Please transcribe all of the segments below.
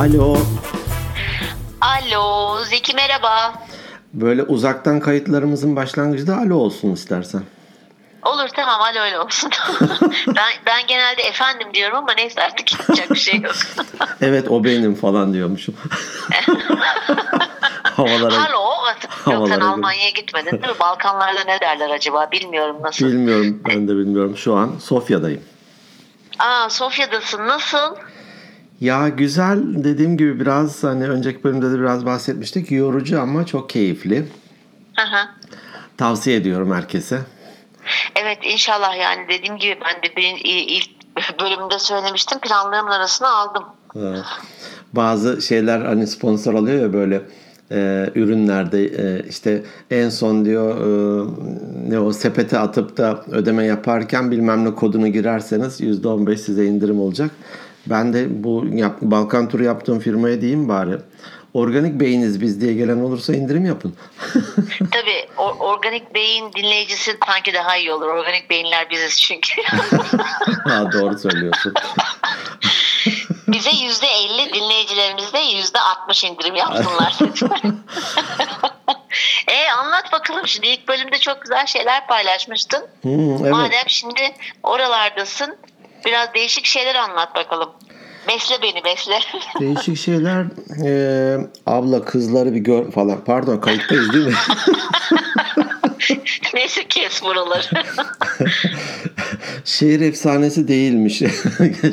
Alo. Alo Zeki merhaba. Böyle uzaktan kayıtlarımızın başlangıcı da alo olsun istersen. Olur tamam alo öyle olsun. ben, ben genelde efendim diyorum ama neyse artık yapacak bir şey yok. evet o benim falan diyormuşum. havalara, Halo. Havalara sen Almanya'ya gitmedin değil mi? Balkanlarda ne derler acaba? Bilmiyorum nasıl. Bilmiyorum ben de bilmiyorum. Şu an Sofya'dayım. Aa Sofya'dasın. Nasıl? Ya güzel dediğim gibi biraz hani önceki bölümde de biraz bahsetmiştik. Yorucu ama çok keyifli. Hı. Tavsiye ediyorum herkese. Evet inşallah yani dediğim gibi ben de bir ilk bölümde söylemiştim planlarımın arasına aldım. Bazı şeyler hani sponsor alıyor ya böyle e, ürünlerde e, işte en son diyor e, ne o sepete atıp da ödeme yaparken bilmem ne kodunu girerseniz %15 size indirim olacak. Ben de bu yap, Balkan turu yaptığım firmaya diyeyim bari. Organik beyiniz biz diye gelen olursa indirim yapın. Tabii or, organik beyin dinleyicisi sanki daha iyi olur. Organik beyinler biziz çünkü. ha, doğru söylüyorsun. Bize yüzde elli dinleyicilerimizde yüzde altmış indirim yapsınlar. e anlat bakalım şimdi ilk bölümde çok güzel şeyler paylaşmıştın. Hmm, evet. Madem şimdi oralardasın biraz değişik şeyler anlat bakalım. Besle beni besle. Değişik şeyler. E, abla kızları bir gör falan. Pardon kayıttayız değil mi? Neyse kes buraları. Şehir efsanesi değilmiş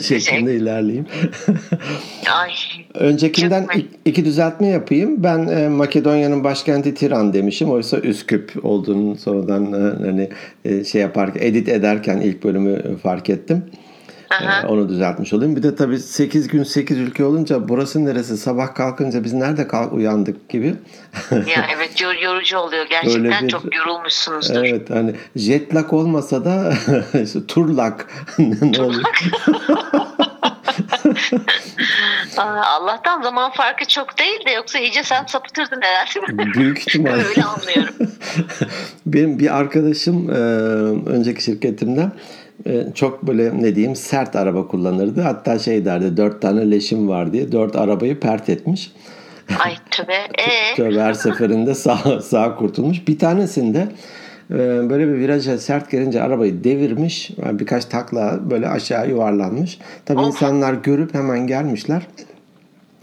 şeklinde şey. ilerleyeyim. Ay. Öncekinden iki düzeltme yapayım. Ben e, Makedonya'nın başkenti Tiran demişim. Oysa Üsküp olduğunu sonradan e, hani e, şey yaparken edit ederken ilk bölümü fark ettim. Aha. Onu düzeltmiş olayım. Bir de tabii 8 gün 8 ülke olunca burası neresi? Sabah kalkınca biz nerede kalk uyandık gibi. ya evet yorucu oluyor. Gerçekten bir, çok yorulmuşsunuzdur. Evet hani jet lag olmasa da işte, tur lag. ne oluyor? Allah'tan zaman farkı çok değil de yoksa iyice sen sapıtırdın herhalde. Büyük ihtimal. Öyle anlıyorum. Benim bir arkadaşım önceki şirketimden çok böyle ne diyeyim sert araba kullanırdı. Hatta şey derdi dört tane leşim var diye dört arabayı pert etmiş. Ay tövbe. Ee? tövbe her seferinde sağ, sağ kurtulmuş. Bir tanesinde e, böyle bir viraja sert gelince arabayı devirmiş. Birkaç takla böyle aşağı yuvarlanmış. Tabii of. insanlar görüp hemen gelmişler.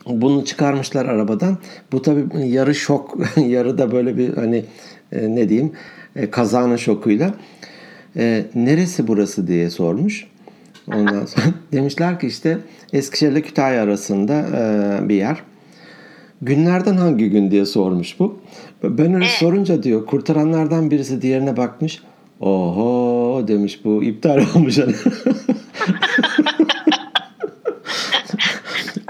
Bunu çıkarmışlar arabadan. Bu tabii yarı şok, yarı da böyle bir hani e, ne diyeyim kazanın şokuyla e, neresi burası diye sormuş. Ondan sonra demişler ki işte Eskişehir ile Kütahya arasında e, bir yer. Günlerden hangi gün diye sormuş bu. Ben öyle sorunca diyor kurtaranlardan birisi diğerine bakmış. Oho demiş bu iptal olmuş.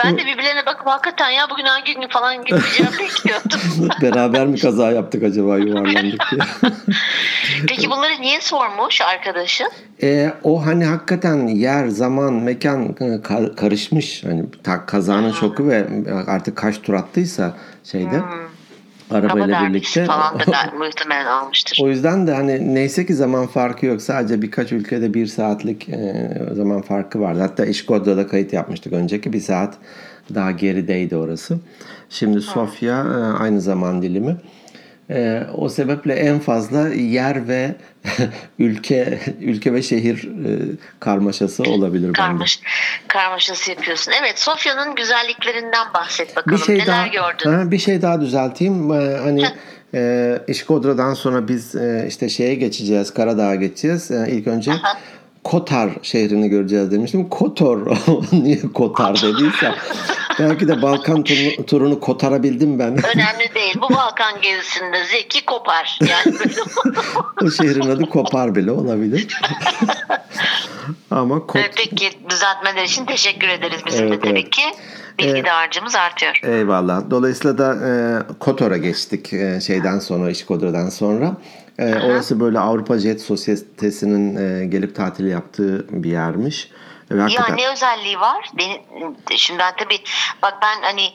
Ben de bakıp hakikaten ya bugün hangi gün falan gideceğim bekliyordum. Beraber mi kaza yaptık acaba yuvarlandık diye. Peki bunları niye sormuş arkadaşın? E, o hani hakikaten yer, zaman, mekan e, kar, karışmış. Hani kazanın hmm. şoku ve artık kaç tur attıysa şeyde. Hmm arabayla birlikte. falan da muhtemelen almıştır. O yüzden de hani neyse ki zaman farkı yok. Sadece birkaç ülkede bir saatlik e, zaman farkı vardı. Hatta İşkodra'da kayıt yapmıştık önceki. Bir saat daha gerideydi orası. Şimdi Sofya e, aynı zaman dilimi. E, o sebeple en fazla yer ve ülke ülke ve şehir e, karmaşası olabilir Karmaş, bende. Karmaşası yapıyorsun. Evet Sofya'nın güzelliklerinden bahset bakalım. Bir şey Neler daha, gördün? Ha, bir şey daha düzelteyim. Ee, hani e, İşkodra'dan sonra biz e, işte şeye geçeceğiz. Karadağ'a geçeceğiz. E, ilk önce Aha. Kotar şehrini göreceğiz demiştim. Kotor. Niye Kotar dediyse. Belki de Balkan turunu, turunu kotarabildim ben. Önemli değil. Bu Balkan gezisinde Zeki kopar. Yani o şehrin adı Kopar bile olabilir. Ama kot... Peki düzeltmeler için teşekkür ederiz bizim evet, de tabii evet. ki. Bilgi ee, dağarcığımız artıyor. Eyvallah. Dolayısıyla da e, Kotor'a geçtik e, şeyden sonra, İşkodra'dan sonra. E, orası böyle Avrupa Jet Sosyetesi'nin e, gelip tatil yaptığı bir yermiş. Ve hakikaten... Ya ne özelliği var? Benim, şimdi ben tabii bak ben hani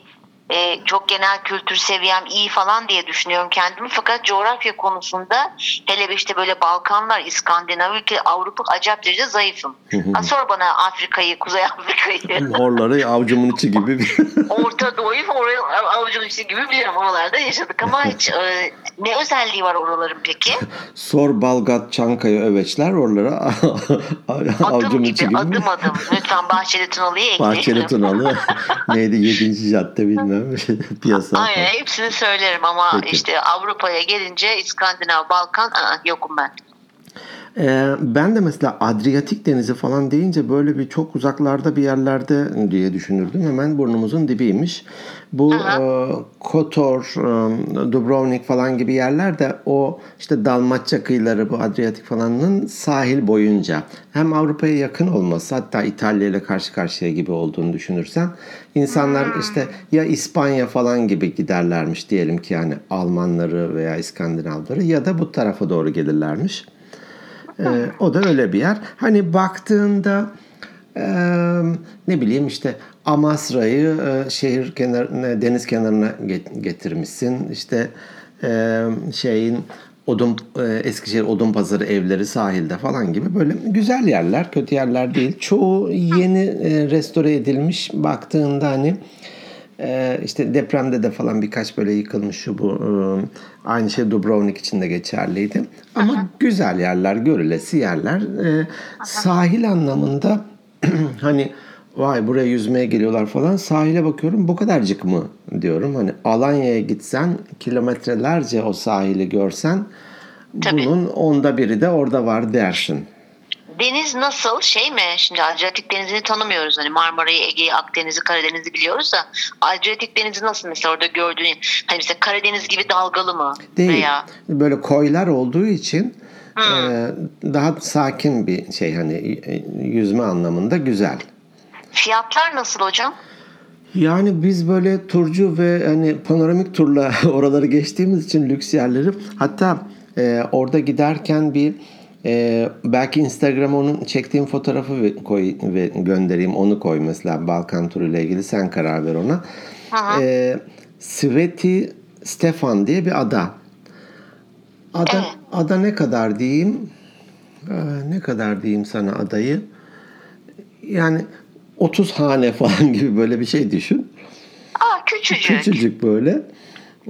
e, çok genel kültür seviyem iyi falan diye düşünüyorum kendimi. Fakat coğrafya konusunda hele işte böyle Balkanlar, İskandinav ülke, Avrupa acayip derecede zayıfım. ha, sor bana Afrika'yı, Kuzey Afrika'yı. Horları avucumun içi gibi. Orta Doğu'yu oraya avucumun içi gibi biliyorum. Oralarda yaşadık ama hiç e, ne özelliği var oraların peki? Sor Balgat, Çankaya, Öveçler oralara avucumun içi gibi. Adım adım. Lütfen Bahçeli Tunalı'yı ekleyelim. Bahçeli Tunalı. Neydi? Yedinci cadde bilmem. Piyasa. Aynen hepsini söylerim ama Peki. işte Avrupa'ya gelince İskandinav, Balkan aa, yokum ben. Ee, ben de mesela Adriyatik Denizi falan deyince böyle bir çok uzaklarda bir yerlerde diye düşünürdüm. Hemen burnumuzun dibiymiş. Bu e, Kotor, e, Dubrovnik falan gibi yerler de o işte Dalmatça kıyıları bu Adriyatik falanın sahil boyunca hem Avrupa'ya yakın olması hatta İtalya ile karşı karşıya gibi olduğunu düşünürsen insanlar işte ya İspanya falan gibi giderlermiş diyelim ki yani Almanları veya İskandinavları ya da bu tarafa doğru gelirlermiş. Ee, o da öyle bir yer. Hani baktığında e, ne bileyim işte Amasra'yı e, şehir kenarına, deniz kenarına getirmişsin. İşte e, şeyin Odun e, Eskişehir Odun Pazarı evleri sahilde falan gibi böyle güzel yerler, kötü yerler değil. Çoğu yeni e, restore edilmiş. Baktığında hani ee, işte depremde de falan birkaç böyle yıkılmış şu bu. E, aynı şey Dubrovnik için de geçerliydi. Ama Aha. güzel yerler, görülesi yerler. Ee, sahil anlamında hani vay buraya yüzmeye geliyorlar falan. Sahile bakıyorum bu kadarcık mı diyorum. Hani Alanya'ya gitsen kilometrelerce o sahili görsen Tabii. bunun onda biri de orada var dersin. Deniz nasıl şey mi? Şimdi Adriyatik Denizi'ni tanımıyoruz. Hani Marmara'yı, Ege'yi, Akdeniz'i, Karadeniz'i biliyoruz da Adriyatik Denizi nasıl mesela orada gördüğün hani mesela Karadeniz gibi dalgalı mı? Değil. Veya... Böyle koylar olduğu için hmm. e, daha sakin bir şey hani e, yüzme anlamında güzel. Fiyatlar nasıl hocam? Yani biz böyle turcu ve hani panoramik turla oraları geçtiğimiz için lüks yerleri hatta e, orada giderken bir ee, belki Instagram'a onun çektiğim fotoğrafı koy ve göndereyim. Onu koy mesela Balkan turu ile ilgili sen karar ver ona. Ee, Sveti Stefan diye bir ada. Ada evet. ada ne kadar diyeyim? Ee, ne kadar diyeyim sana adayı? Yani 30 hane falan gibi böyle bir şey düşün. Aa küçücük. Küçücük böyle.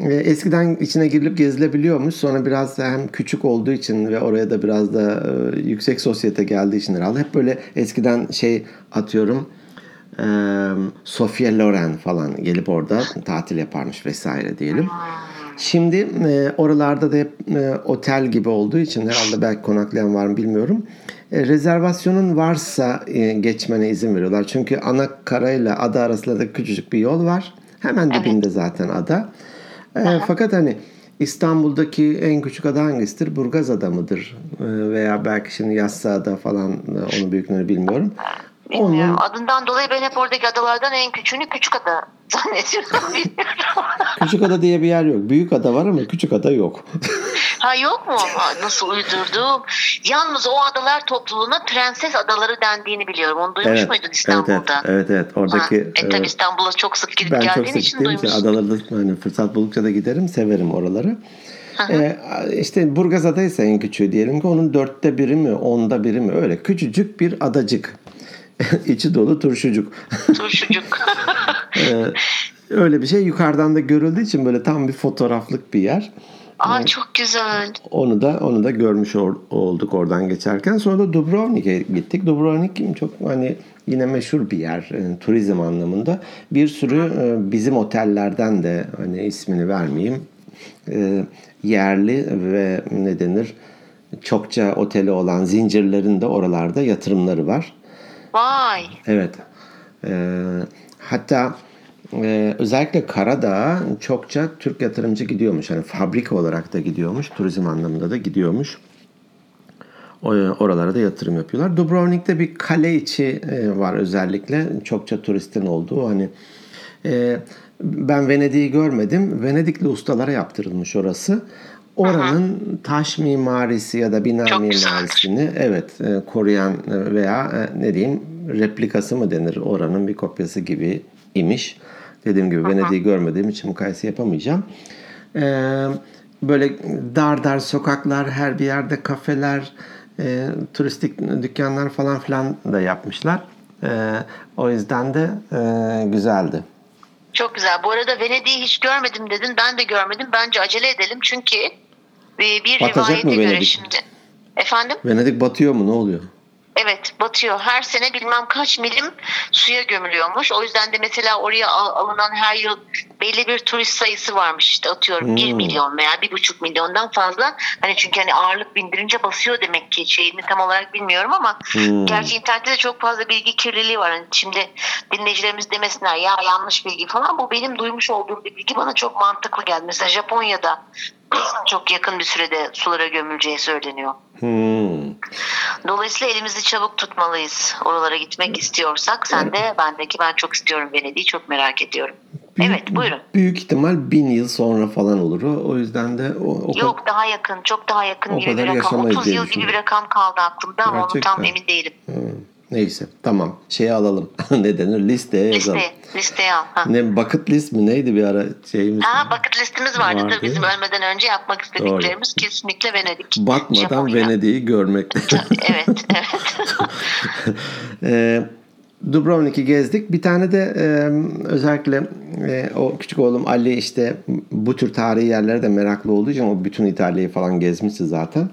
Eskiden içine girilip gezilebiliyormuş. Sonra biraz da hem küçük olduğu için ve oraya da biraz da e, yüksek sosyete geldiği için herhalde. Hep böyle eskiden şey atıyorum e, Sofia Loren falan gelip orada tatil yaparmış vesaire diyelim. Şimdi e, oralarda da hep e, otel gibi olduğu için herhalde belki konaklayan var mı bilmiyorum. E, rezervasyonun varsa e, geçmene izin veriyorlar. Çünkü ana karayla ada arasında da küçücük bir yol var. Hemen dibinde evet. zaten ada. E, fakat hani İstanbul'daki en küçük ada hangisidir? Burgaz ada mıdır? E, veya belki şimdi Yassıada falan e, onun büyüklüğünü bilmiyorum. Bilmiyorum. Onun... Adından dolayı ben hep oradaki adalardan en küçüğünü küçük ada zannediyorum. küçük ada diye bir yer yok. Büyük ada var ama küçük ada yok. ha yok mu? Nasıl uydurdum? Yalnız o adalar topluluğuna prenses adaları dendiğini biliyorum. Onu duymuş evet, muydun İstanbul'da? Evet, evet. evet. Oradaki, ha, e, tabii İstanbul'a çok sık gidip ben geldiğin çok için duymuşsun. Adalarda hani fırsat buldukça da giderim. Severim oraları. Ee, işte Burgaz Adaysa en küçüğü diyelim ki onun dörtte biri mi onda biri mi öyle küçücük bir adacık. İçi dolu turşucuk. Turşucuk. ee, öyle bir şey yukarıdan da görüldüğü için böyle tam bir fotoğraflık bir yer. Aa çok güzel. Onu da onu da görmüş olduk oradan geçerken. Sonra da Dubrovnik'e gittik. Dubrovnik çok hani yine meşhur bir yer yani e, turizm anlamında. Bir sürü e, bizim otellerden de hani ismini vermeyeyim. E, yerli ve ne denir çokça oteli olan zincirlerin de oralarda yatırımları var. Vay. Evet. Ee, hatta e, özellikle Karadağ'a çokça Türk yatırımcı gidiyormuş. Yani fabrika olarak da gidiyormuş. Turizm anlamında da gidiyormuş. Oralara da yatırım yapıyorlar. Dubrovnik'te bir kale içi e, var özellikle. Çokça turistin olduğu. Hani e, ben Venedik'i görmedim. Venedikli ustalara yaptırılmış orası. Oranın Aha. taş mimarisi ya da bina Çok mimarisini güzel. evet e, koruyan veya e, ne diyeyim replikası mı denir oranın bir kopyası gibi imiş. Dediğim gibi Venedik'i görmediğim için mukayese yapamayacağım. Ee, böyle dar dar sokaklar, her bir yerde kafeler, e, turistik dükkanlar falan filan da yapmışlar. E, o yüzden de e, güzeldi. Çok güzel. Bu arada Venedik'i hiç görmedim dedin. Ben de görmedim. Bence acele edelim çünkü bir, Batacak rivayete mı göre Venedik? şimdi. Efendim? Venedik batıyor mu? Ne oluyor? Evet batıyor. Her sene bilmem kaç milim suya gömülüyormuş. O yüzden de mesela oraya al- alınan her yıl belli bir turist sayısı varmış. İşte atıyorum 1 Hmm. milyon veya 1,5 milyondan fazla. Hani çünkü hani ağırlık bindirince basıyor demek ki şeyini tam olarak bilmiyorum ama Hmm. gerçi internette de çok fazla bilgi kirliliği var. Hani şimdi dinleyicilerimiz demesinler ya yanlış bilgi falan. Bu benim duymuş olduğum bir bilgi bana çok mantıklı geldi. Mesela Japonya'da çok yakın bir sürede sulara gömüleceği söyleniyor. Hmm. Dolayısıyla elimizi çabuk tutmalıyız. Oralara gitmek istiyorsak sen de bendeki ben çok istiyorum Venedik'i çok merak ediyorum. Evet buyurun. Büyük ihtimal bin yıl sonra falan olur o. O yüzden de o, o Yok daha yakın çok daha yakın gibi bir rakam. yaşamayız 30 diye yıl gibi bir rakam kaldı aklımda ama onu tam Gerçekten. emin değilim. Hmm. Neyse tamam şeyi alalım. ne denir? Listeye yazalım. Liste, listeye al. Ha. Ne bucket list mi neydi bir ara şeyimiz? Aa, bucket listimiz vardı, Vardı. tabii bizim ölmeden önce yapmak istediklerimiz kesinlikle Venedik. Batmadan Japonya. Venedik'i görmek. evet, evet. Ee, Dubrovnik'i gezdik. Bir tane de e, özellikle e, o küçük oğlum Ali işte bu tür tarihi yerlere de meraklı olduğu için o bütün İtalya'yı falan gezmişti zaten.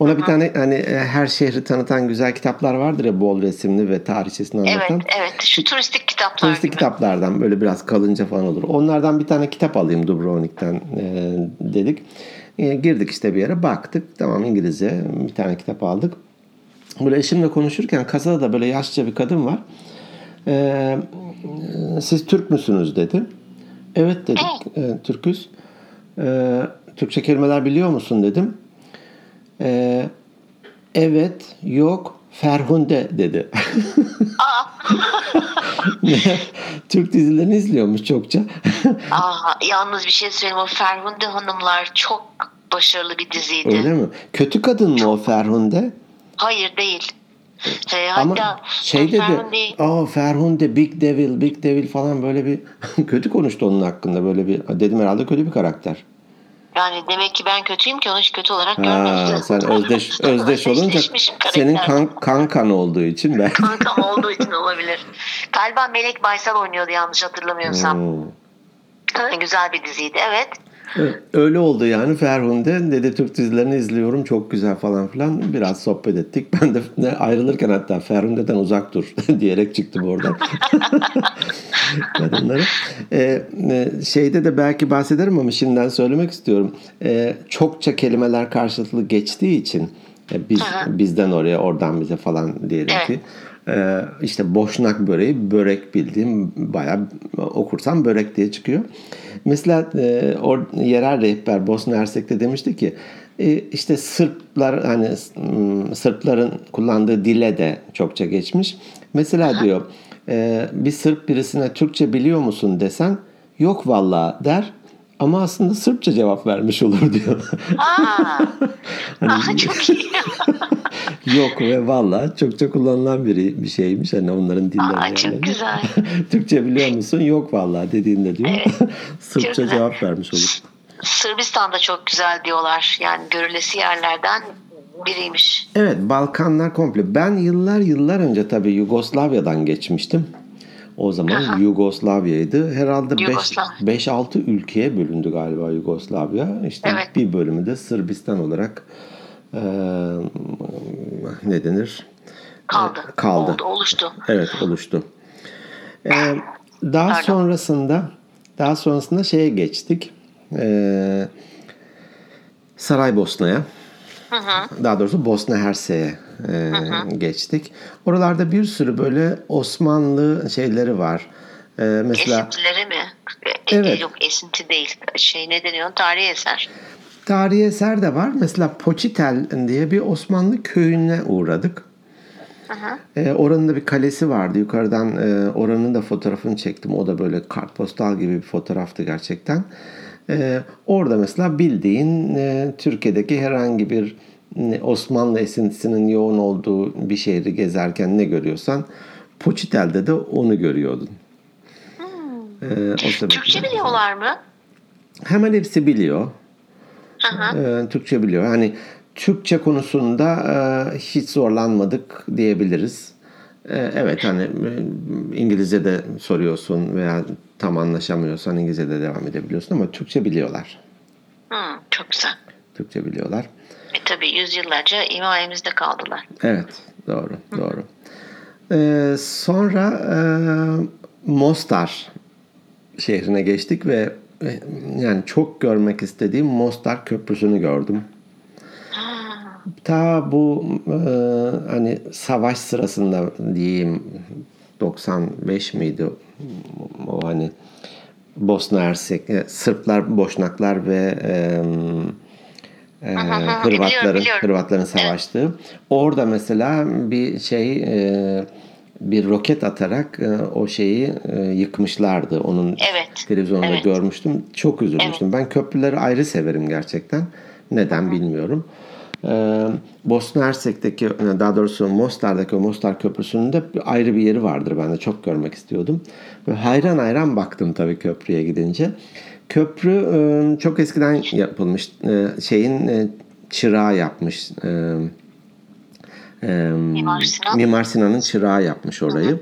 Ona bir tane hani e, her şehri tanıtan güzel kitaplar vardır ya bol resimli ve tarihçesini anlatan. evet, evet. Şu turistik kitaplar Turistik gibi. kitaplardan böyle biraz kalınca falan olur. Onlardan bir tane kitap alayım Dubrovnik'ten e, dedik. E, girdik işte bir yere baktık. Tamam İngilizce bir tane kitap aldık. Böyle eşimle konuşurken kasada da böyle yaşça bir kadın var. E, siz Türk müsünüz dedi. Evet dedik. E, Türküz. E, Türkçe kelimeler biliyor musun dedim. E, evet, yok, Ferhunde dedi. Türk dizilerini izliyormuş çokça. Aa, yalnız bir şey söyleyeyim. O Ferhunde Hanımlar çok başarılı bir diziydi. Öyle mi? Kötü kadın mı o Ferhunde? Hayır değil. Ee, Ama hatta şey dedi, Ferhunde aa Ferhunde Big Devil, Big Devil falan böyle bir kötü konuştu onun hakkında böyle bir dedim herhalde kötü bir karakter. Yani demek ki ben kötüyüm ki onu hiç kötü olarak görmemiştim. sen özdeş özdeş olunca senin kan, kankan olduğu için ben. Kankam olduğu için olabilir. Galiba Melek Baysal oynuyordu yanlış hatırlamıyorsam. Hmm. Güzel bir diziydi evet. Öyle oldu yani Ferhunde dedi Türk dizilerini izliyorum çok güzel falan filan biraz sohbet ettik. Ben de ayrılırken hatta Ferhunde'den uzak dur diyerek çıktım oradan. Kadınları. Ee, şeyde de belki bahsederim ama şimdiden söylemek istiyorum. Ee, çokça kelimeler karşılıklı geçtiği için e, biz bizden oraya oradan bize falan diyelim Evet. ki ee, işte boşnak böreği börek bildiğim bayağı okursam börek diye çıkıyor. Mesela e, o yerel rehber Bosna Hersek'te demişti ki e, işte Sırplar hani m, Sırpların kullandığı dile de çokça geçmiş. Mesela diyor e, bir Sırp birisine Türkçe biliyor musun desen yok vallahi der ama aslında Sırpça cevap vermiş olur diyor. Aa, Hani Aa, çok iyi. Yok ve valla çokça kullanılan bir, bir şeymiş. Hani onların dilleri. Aa, çok güzel. Türkçe biliyor musun? Yok valla dediğinde diyor. Sırpça çok güzel. cevap vermiş olur. Sırbistan'da çok güzel diyorlar. Yani görülesi yerlerden biriymiş. Evet Balkanlar komple. Ben yıllar yıllar önce tabii Yugoslavya'dan geçmiştim. O zaman Yugoslavya'ydı. Herhalde Yugoslav. 5-6 ülkeye bölündü galiba Yugoslavya. İşte Evet. bir bölümü de Sırbistan olarak eee, ne denir? Kaldı. Kaldı. Oldu, oluştu. Evet oluştu. Ee, daha Pardon. sonrasında daha sonrasında şeye geçtik. Ee, Saraybosna'ya. Daha doğrusu Bosna Hersek'e e, geçtik. Oralarda bir sürü böyle Osmanlı şeyleri var. Ee, mesela Esintileri mi? E, Evet. Yok esinti değil. Şey ne deniyor? Tarihi eser. tarihi eser de var. Mesela Poçitel diye bir Osmanlı köyüne uğradık. Ee, oranın da bir kalesi vardı. Yukarıdan e, oranın da fotoğrafını çektim. O da böyle kartpostal gibi bir fotoğraftı gerçekten. Orada mesela bildiğin e, Türkiye'deki herhangi bir e, Osmanlı esintisinin yoğun olduğu bir şehri gezerken ne görüyorsan Poçitel'de de onu görüyordun. E, o sebeple. Türkçe biliyorlar mı? Hemen hepsi biliyor. Hı hı. E, Türkçe biliyor. Hani Türkçe konusunda e, hiç zorlanmadık diyebiliriz. E, evet hani e, İngilizce'de soruyorsun veya tam anlaşamıyorsan İngilizce'de devam edebiliyorsun ama Türkçe biliyorlar. Hı, çok güzel. Türkçe biliyorlar. E tabii yüzyıllarca himayemizde kaldılar. Evet, doğru, doğru. Ee, sonra e, Mostar şehrine geçtik ve e, yani çok görmek istediğim Mostar Köprüsü'nü gördüm. Ta bu e, hani savaş sırasında diyeyim 95 miydi o hani Bosna Hersek, Sırplar, Boşnaklar ve e, e, Hırvatların biliyorum, biliyorum. Hırvatların savaştığı. Orada mesela bir şey e, bir roket atarak e, o şeyi e, yıkmışlardı. Onun Evet, televizyonda evet. görmüştüm. Çok üzülmüştüm. Ben köprüleri ayrı severim gerçekten. Neden bilmiyorum. Ee, Bosna Hersek'teki daha doğrusu Mostar'daki o Mostar Köprüsü'nün de ayrı bir yeri vardır. Ben de çok görmek istiyordum. Ve hayran hayran baktım tabii köprüye gidince. Köprü e, çok eskiden yapılmış. E, şeyin e, çırağı yapmış. Mimar Sinan. Mimar Sinan'ın çırağı yapmış orayı.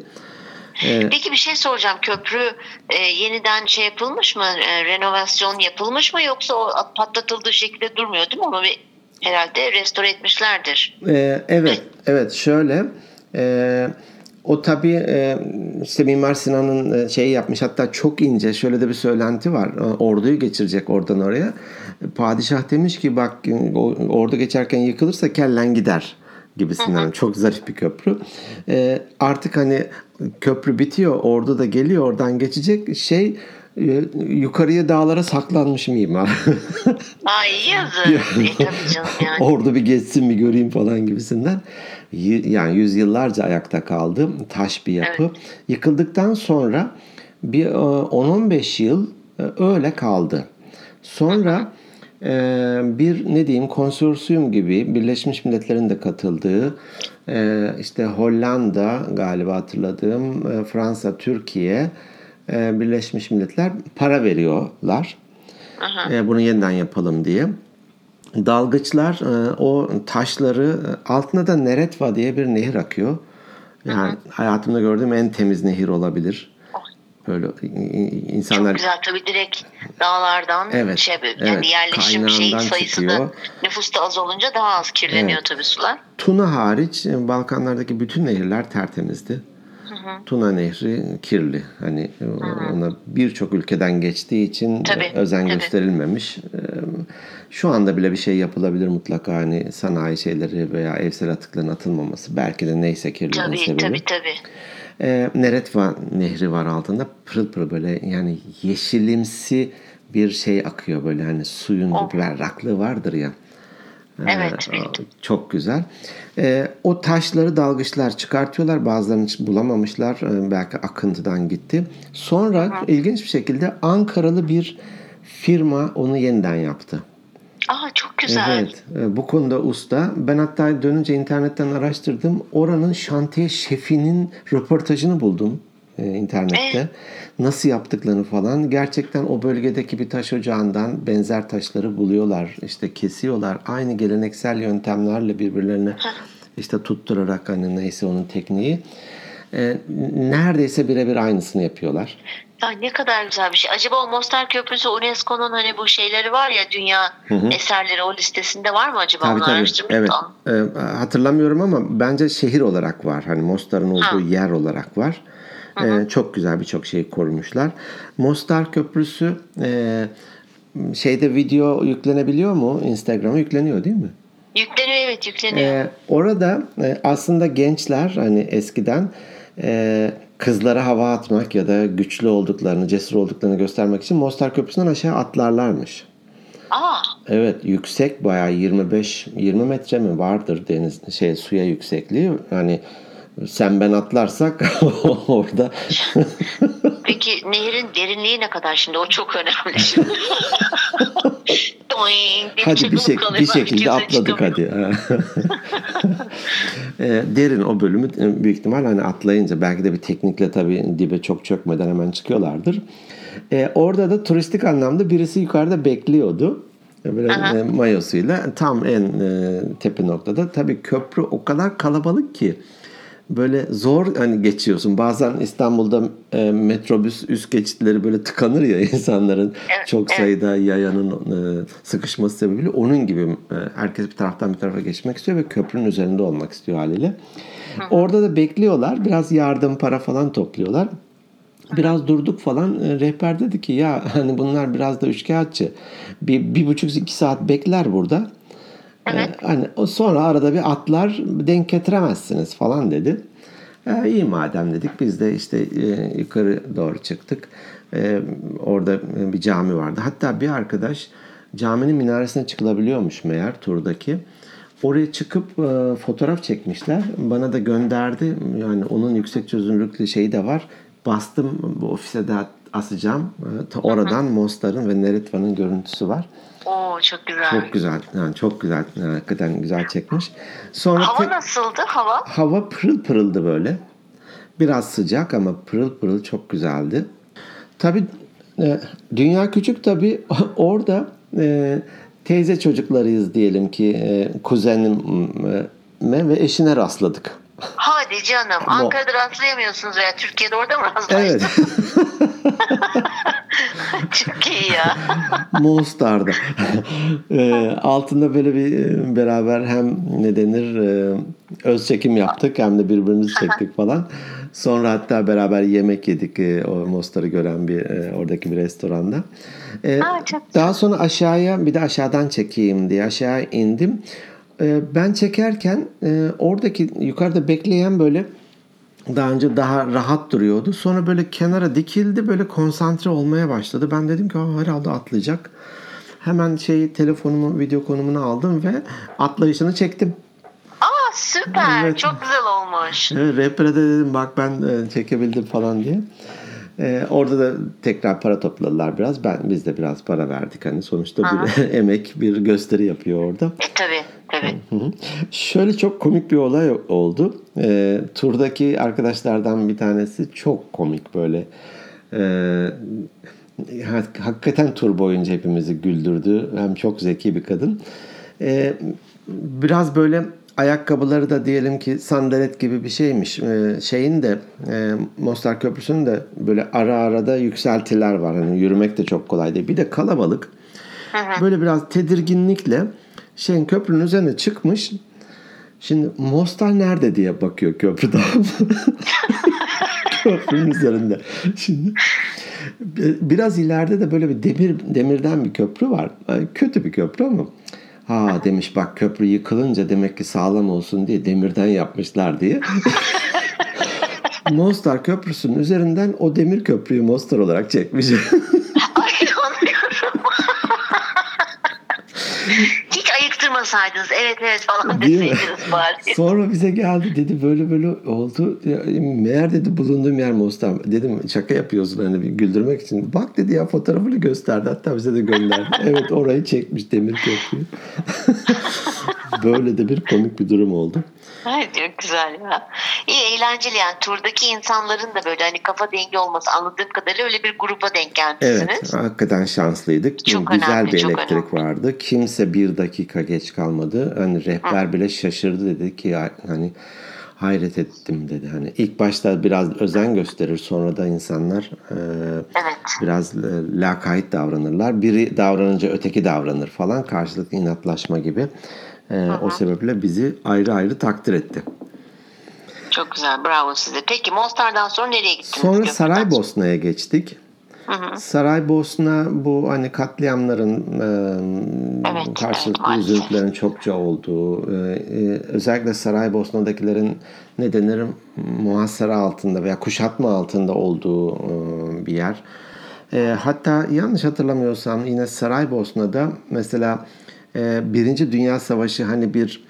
Peki bir şey soracağım. Köprü e, yeniden şey yapılmış mı? E, renovasyon yapılmış mı? Yoksa o patlatıldığı şekilde durmuyor değil mi? Onu bir herhalde restore etmişlerdir. Ee, evet, evet şöyle. E, o tabii e, işte Mimar Sinan'ın e, şeyi yapmış. Hatta çok ince şöyle de bir söylenti var. Orduyu geçirecek oradan oraya. Padişah demiş ki bak ordu geçerken yıkılırsa kellen gider gibisinden. Çok zarif bir köprü. E, artık hani köprü bitiyor. Ordu da geliyor oradan geçecek. Şey e, yukarıya dağlara saklanmış mimar. Ay yazık. e, tabii canım yani. Orada bir geçsin bir göreyim falan gibisinden. Yani yüzyıllarca ayakta kaldı. Taş bir yapı. Yıkıldıktan sonra bir e, 10-15 yıl e, öyle kaldı. Sonra e, bir ne diyeyim konsorsiyum gibi Birleşmiş Milletler'in de katıldığı e, işte Hollanda galiba hatırladığım e, Fransa, Türkiye e, Birleşmiş Milletler para veriyorlar. E, bunu yeniden yapalım diye. Dalgıçlar e, o taşları e, altında da Neretva diye bir nehir akıyor. Yani hayatımda gördüğüm en temiz nehir olabilir. Böyle insanlar Çok güzel tabii direkt dağlardan Evet, şey yapıyor. evet. Yani yerleşim şey sayısı da çıkıyor. nüfus da az olunca daha az kirleniyor tabii sular. Tuna hariç e, Balkanlardaki bütün nehirler tertemizdi. Tuna Nehri kirli. Hani e, ona birçok ülkeden geçtiği için Tabii, özen tabii. gösterilmemiş. Şu anda bile bir şey yapılabilir mutlaka hani sanayi şeyleri veya evsel atıkların atılmaması. Belki de neyse kirliliğin Tabii sebebi. tabii tabii. E, Neretva Nehri var altında. Pırıl pırıl böyle yani yeşilimsi bir şey akıyor böyle hani suyun Oh. bir berraklığı vardır ya. Evet, Ee. Çok güzel. Ee, o taşları dalgıçlar çıkartıyorlar. Bazılarını bulamamışlar. Ee, belki akıntıdan gitti. Sonra ilginç bir şekilde Ankaralı bir firma onu yeniden yaptı. Aa çok güzel. Evet. e, Bu konuda usta. Ben hatta dönünce internetten araştırdım. Oranın şantiye şefinin röportajını buldum e, internette. Nasıl yaptıklarını falan. Gerçekten o bölgedeki bir taş ocağından benzer taşları buluyorlar. işte kesiyorlar. Aynı geleneksel yöntemlerle birbirlerine işte tutturarak hani neyse onun tekniği. E, neredeyse birebir aynısını yapıyorlar. Ya ne kadar güzel bir şey. Acaba o Mostar Köprüsü UNESCO'nun hani bu şeyleri var ya dünya eserleri o listesinde var mı acaba? Tabii tabii. Evet. Ee, hatırlamıyorum ama bence şehir olarak var. Hani Mostar'ın olduğu Ha. yer olarak var. Ee, çok güzel birçok şeyi korumuşlar. Mostar Köprüsü e, şeyde video yüklenebiliyor mu? Instagram'a yükleniyor değil mi? Yükleniyor evet yükleniyor. Ee, orada e, aslında gençler hani eskiden e, kızlara hava atmak ya da güçlü olduklarını, cesur olduklarını göstermek için Mostar Köprüsü'nden aşağı atlarlarmış. Aa Evet yüksek bayağı 25 20 metre mi vardır deniz şey suya yüksekliği. Yani sen ben atlarsak orada peki nehrin derinliği ne kadar şimdi? O çok önemli şimdi. hadi bir, şey, bir şekilde atladık hadi. e, derin o bölümü e, büyük ihtimal hani atlayınca belki de bir teknikle tabii dibe çok çökmeden hemen çıkıyorlardır. E, orada da turistik anlamda birisi yukarıda bekliyordu. Böyle e, mayosuyla tam en e, tepe noktada. Tabii köprü o kadar kalabalık ki böyle zor hani geçiyorsun. Bazen İstanbul'da e, metrobüs üst geçitleri böyle tıkanır ya insanların evet, çok sayıda evet. yayanın e, sıkışması sebebiyle onun gibi e, herkes bir taraftan bir tarafa geçmek istiyor ve köprünün üzerinde olmak istiyor haliyle. Hı. Orada da bekliyorlar. Biraz yardım para falan topluyorlar. Biraz durduk falan. E, rehber dedi ki ya hani bunlar biraz da üçkağıtçı. Bir, bir buçuk iki saat bekler burada. Evet. Ee, hani o sonra arada bir atlar denk getiremezsiniz falan dedi. Ee, iyi madem dedik biz de işte e, yukarı doğru çıktık. Ee, orada bir cami vardı. Hatta bir arkadaş caminin minaresine çıkılabiliyormuş meğer turdaki. Oraya çıkıp e, fotoğraf çekmişler. Bana da gönderdi. Yani onun yüksek çözünürlüklü şeyi de var. Bastım bu ofise de asacağım. Oradan Mostar'ın ve Neritva'nın görüntüsü var. Oo çok güzel. Çok güzel. Yani çok güzel. Hakikaten güzel çekmiş. Sonra hava te- nasıldı hava? Hava pırıl pırıldı böyle. Biraz sıcak ama pırıl pırıl çok güzeldi. Tabii e, dünya küçük tabii orada e, teyze çocuklarıyız diyelim ki e, kuzenime ve eşine rastladık. Hadi canım. Ankara'da rastlayamıyorsunuz veya Türkiye'de orada mı rastlaştınız? Evet. Çok iyi ya. Mostar'da. e, altında böyle bir e, beraber hem ne denir e, öz çekim yaptık hem de birbirimizi çektik falan. Sonra hatta beraber yemek yedik e, o Mostar'ı gören bir e, oradaki bir restoranda. E, Aa, çok daha sonra aşağıya bir de aşağıdan çekeyim diye aşağı indim. E, ben çekerken e, oradaki yukarıda bekleyen böyle daha önce daha rahat duruyordu. Sonra böyle kenara dikildi böyle konsantre olmaya başladı. Ben dedim ki herhalde atlayacak. Hemen şey telefonumu video konumunu aldım ve atlayışını çektim. Aa süper. Evet. Çok güzel olmuş. Evet, rehbere de dedim bak ben e, çekebildim falan diye. Ee, orada da tekrar para topladılar biraz. Ben biz de biraz para verdik. Hani sonuçta bir emek, bir gösteri yapıyor orada. E, tabii, Şöyle çok komik bir olay oldu. E, turdaki arkadaşlardan bir tanesi çok komik böyle. E, hakikaten tur boyunca hepimizi güldürdü. Hem çok zeki bir kadın. E, biraz böyle ayakkabıları da diyelim ki sandalet gibi bir şeymiş. Ee, şeyin de e, Mostar Köprüsü'nün de böyle ara ara da yükseltiler var. Hani yürümek de çok kolay değil. Bir de kalabalık. Böyle biraz tedirginlikle şeyin köprünün üzerine çıkmış. Şimdi Mostar nerede diye bakıyor köprüden. Köprünün üzerinde. Şimdi biraz ileride de böyle bir demir demirden bir köprü var. Kötü bir köprü ama Ha demiş bak köprü yıkılınca demek ki sağlam olsun diye demirden yapmışlar diye. Mostar Köprüsü'nün üzerinden o demir köprüyü Mostar olarak çekmiş. Ay anlıyorum. Hiç ayıktırmasaydınız evet evet falan deseydiniz bari. Sonra bize geldi dedi böyle böyle oldu. Meğer dedi bulunduğum yer Mostar. Dedim şaka yapıyorsun hani bir güldürmek için. Bak dedi ya fotoğrafını gösterdi hatta bize de gönderdi. evet orayı çekmiş demir köprüyü. böyle de bir komik bir durum oldu. Evet çok güzel ya. İyi eğlenceli yani turdaki insanların da böyle hani kafa dengi olması anladığım kadarıyla öyle bir gruba denk gelmişsiniz. Evet hakikaten şanslıydık. Çok Güzel önemli, bir elektrik önemli. vardı. Kimse bir dakika geç kalmadı. Hani rehber Hı. bile şaşırdı dedi ki hani hayret ettim dedi. Hani ilk başta biraz özen gösterir sonra da insanlar e, evet. biraz e, lakayt davranırlar. Biri davranınca öteki davranır falan karşılıklı inatlaşma gibi. E, o sebeple bizi ayrı ayrı takdir etti. Çok güzel. Bravo size. Peki Mostar'dan sonra nereye gittiniz? Sonra Saraybosna'ya geçtik. Hı Saraybosna bu hani katliamların e, evet, karşılıklı evet, üzüntülerin çokça olduğu e, e, özellikle Saraybosna'dakilerin ne denir muhasara altında veya kuşatma altında olduğu e, bir yer. E, hatta yanlış hatırlamıyorsam yine Saraybosna'da mesela Birinci Dünya Savaşı hani bir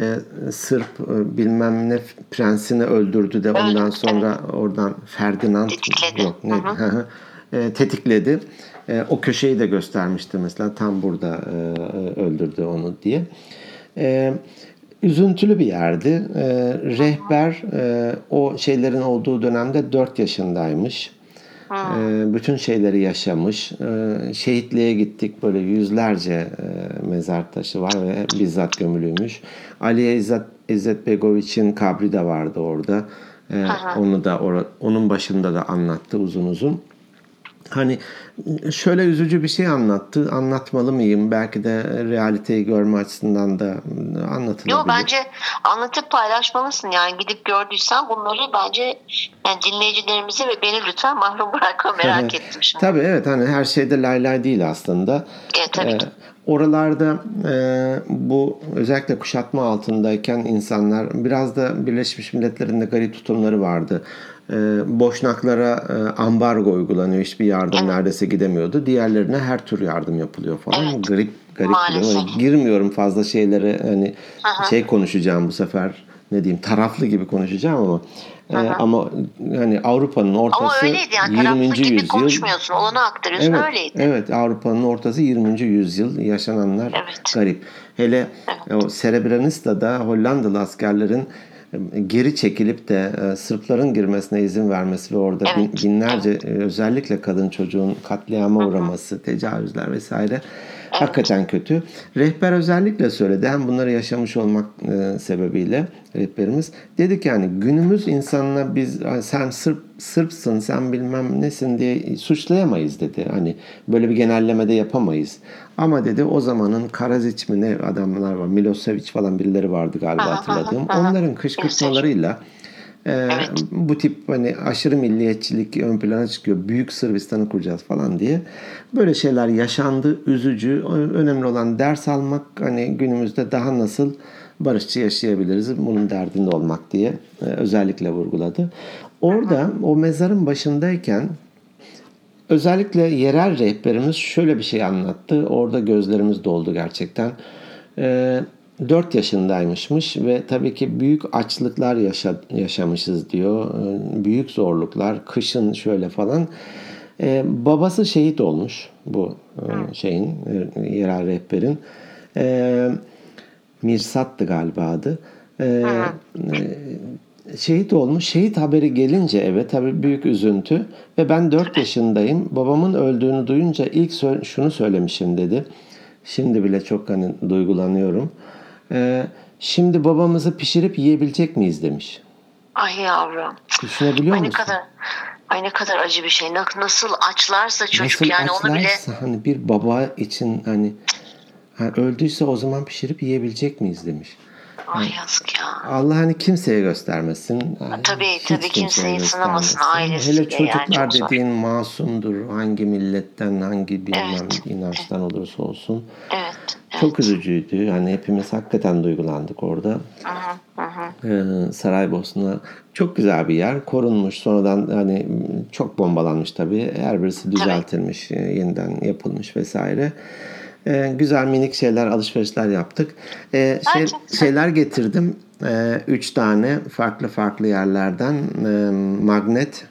e, Sırp e, bilmem ne prensini öldürdü de ondan sonra oradan Ferdinand yok ne e, tetikledi. E, o köşeyi de göstermişti mesela tam burada e, e öldürdü onu diye. E, üzüntülü bir yerdi. E, rehber e, o şeylerin olduğu dönemde 4 yaşındaymış. E, bütün şeyleri yaşamış. E, şehitliğe gittik böyle yüzlerce e, mezar taşı var ve bizzat gömülüymüş. Ali İzzet, İzzet Begoviç'in kabri de vardı orada. E, onu da or- onun başında da anlattı uzun uzun. Hani şöyle üzücü bir şey anlattı. Anlatmalı mıyım? Belki de realiteyi görme açısından da anlatılabilir. Yok bence anlatıp paylaşmalısın. Yani gidip gördüysen bunları bence yani dinleyicilerimizi ve beni lütfen mahrum bırakma merak ettim şimdi. Tabii evet hani her şeyde lay lay değil aslında. Evet tabii ki. Ee, oralarda e, bu özellikle kuşatma altındayken insanlar biraz da Birleşmiş Milletler'in de garip tutumları vardı. E, boşnaklara e, ambargo uygulanıyor. Hiçbir yardım evet. neredeyse gidemiyordu. Diğerlerine her tür yardım yapılıyor falan. Evet. Garip garip girmiyorum fazla şeylere hani Aha. şey konuşacağım bu sefer ne diyeyim taraflı gibi konuşacağım ama ee, ama yani Avrupa'nın ortası ama yani, 20. gibi yüzyıl. konuşmuyorsun. Olanı aktarıyorsun evet, öyleydi. Evet Avrupa'nın ortası 20. yüzyıl yaşananlar evet. garip. Hele evet. o Srebrenica'da Hollandalı askerlerin e, geri çekilip de e, Sırpların girmesine izin vermesi ve orada evet. binlerce evet. özellikle kadın çocuğun katliama uğraması, tecavüzler vesaire Hakikaten kötü. Rehber özellikle söyledi. Hem bunları yaşamış olmak e, sebebiyle rehberimiz. Dedi ki yani günümüz insanına biz sen Sırp, Sırpsın sen bilmem nesin diye suçlayamayız dedi. Hani böyle bir genellemede yapamayız. Ama dedi o zamanın Karaziç mi ne adamlar var Milosevic falan birileri vardı galiba hatırladığım. Onların kışkırtmalarıyla ee, evet. Bu tip hani aşırı milliyetçilik ön plana çıkıyor. Büyük Sırbistan'ı kuracağız falan diye. Böyle şeyler yaşandı. Üzücü. Önemli olan ders almak. Hani günümüzde daha nasıl barışçı yaşayabiliriz bunun derdinde olmak diye e, özellikle vurguladı. Orada o mezarın başındayken özellikle yerel rehberimiz şöyle bir şey anlattı. Orada gözlerimiz doldu gerçekten. Ee, 4 yaşındaymışmış ve tabii ki büyük açlıklar yaşa, yaşamışız diyor. Ee, büyük zorluklar, kışın şöyle falan. Ee, babası şehit olmuş bu e, şeyin, e, yerel rehberin. Ee, Mirsat'tı galiba adı. Ee, e, şehit olmuş. Şehit haberi gelince eve tabii büyük üzüntü ve ben 4 yaşındayım. Babamın öldüğünü duyunca ilk şunu söylemişim dedi. Şimdi bile çok hani duygulanıyorum. Ee, şimdi babamızı pişirip yiyebilecek miyiz demiş. Ay yavrum. Düşünebiliyor ay musun? Ne kadar, ay ne kadar acı bir şey. Nasıl açlarsa çocuk Nasıl yani açlarsa, onu bile. hani bir baba için hani, hani öldüyse o zaman pişirip yiyebilecek miyiz demiş. Ay yazık ya. Allah hani kimseye göstermesin. Tabii Hiç tabii kimseyi sınamasın ailesi. Hele çocuklar yani dediğin zor. masumdur. Hangi milletten, hangi bilmem evet. inançtan olursa olsun. Evet. Çok evet. üzücüydü. Yani hepimiz hakikaten duygulandık orada. Hı hı. Ee, Saraybosna çok güzel bir yer. Korunmuş. Sonradan hani çok bombalanmış tabii. Her birisi düzeltilmiş, tabii. yeniden yapılmış vesaire. Ee, güzel minik şeyler, alışverişler yaptık. Ee, şey, şeyler getirdim. Ee, üç tane farklı farklı yerlerden e, magnet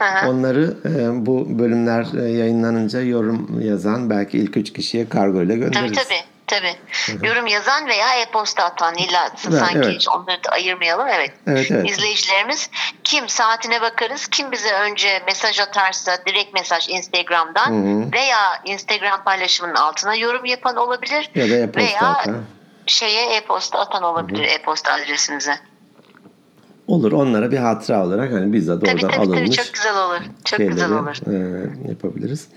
Aha. Onları e, bu bölümler e, yayınlanınca yorum yazan belki ilk üç kişiye kargo ile göndeririz. Tabii tabii. Tabii. Yorum yazan veya e-posta atan illa evet, sanki evet. onları da ayırmayalım. Evet. evet, evet. İzleyicilerimiz kim saatine bakarız. Kim bize önce mesaj atarsa direkt mesaj Instagram'dan Hı-hı. veya Instagram paylaşımının altına yorum yapan olabilir. Ya da e-posta veya atan. şeye e-posta atan olabilir Hı-hı. e-posta adresimize. Olur onlara bir hatıra olarak hani bizzat tabii, oradan tabii, alınmış. Tabii çok güzel olur. Çok güzel olur. E, yapabiliriz.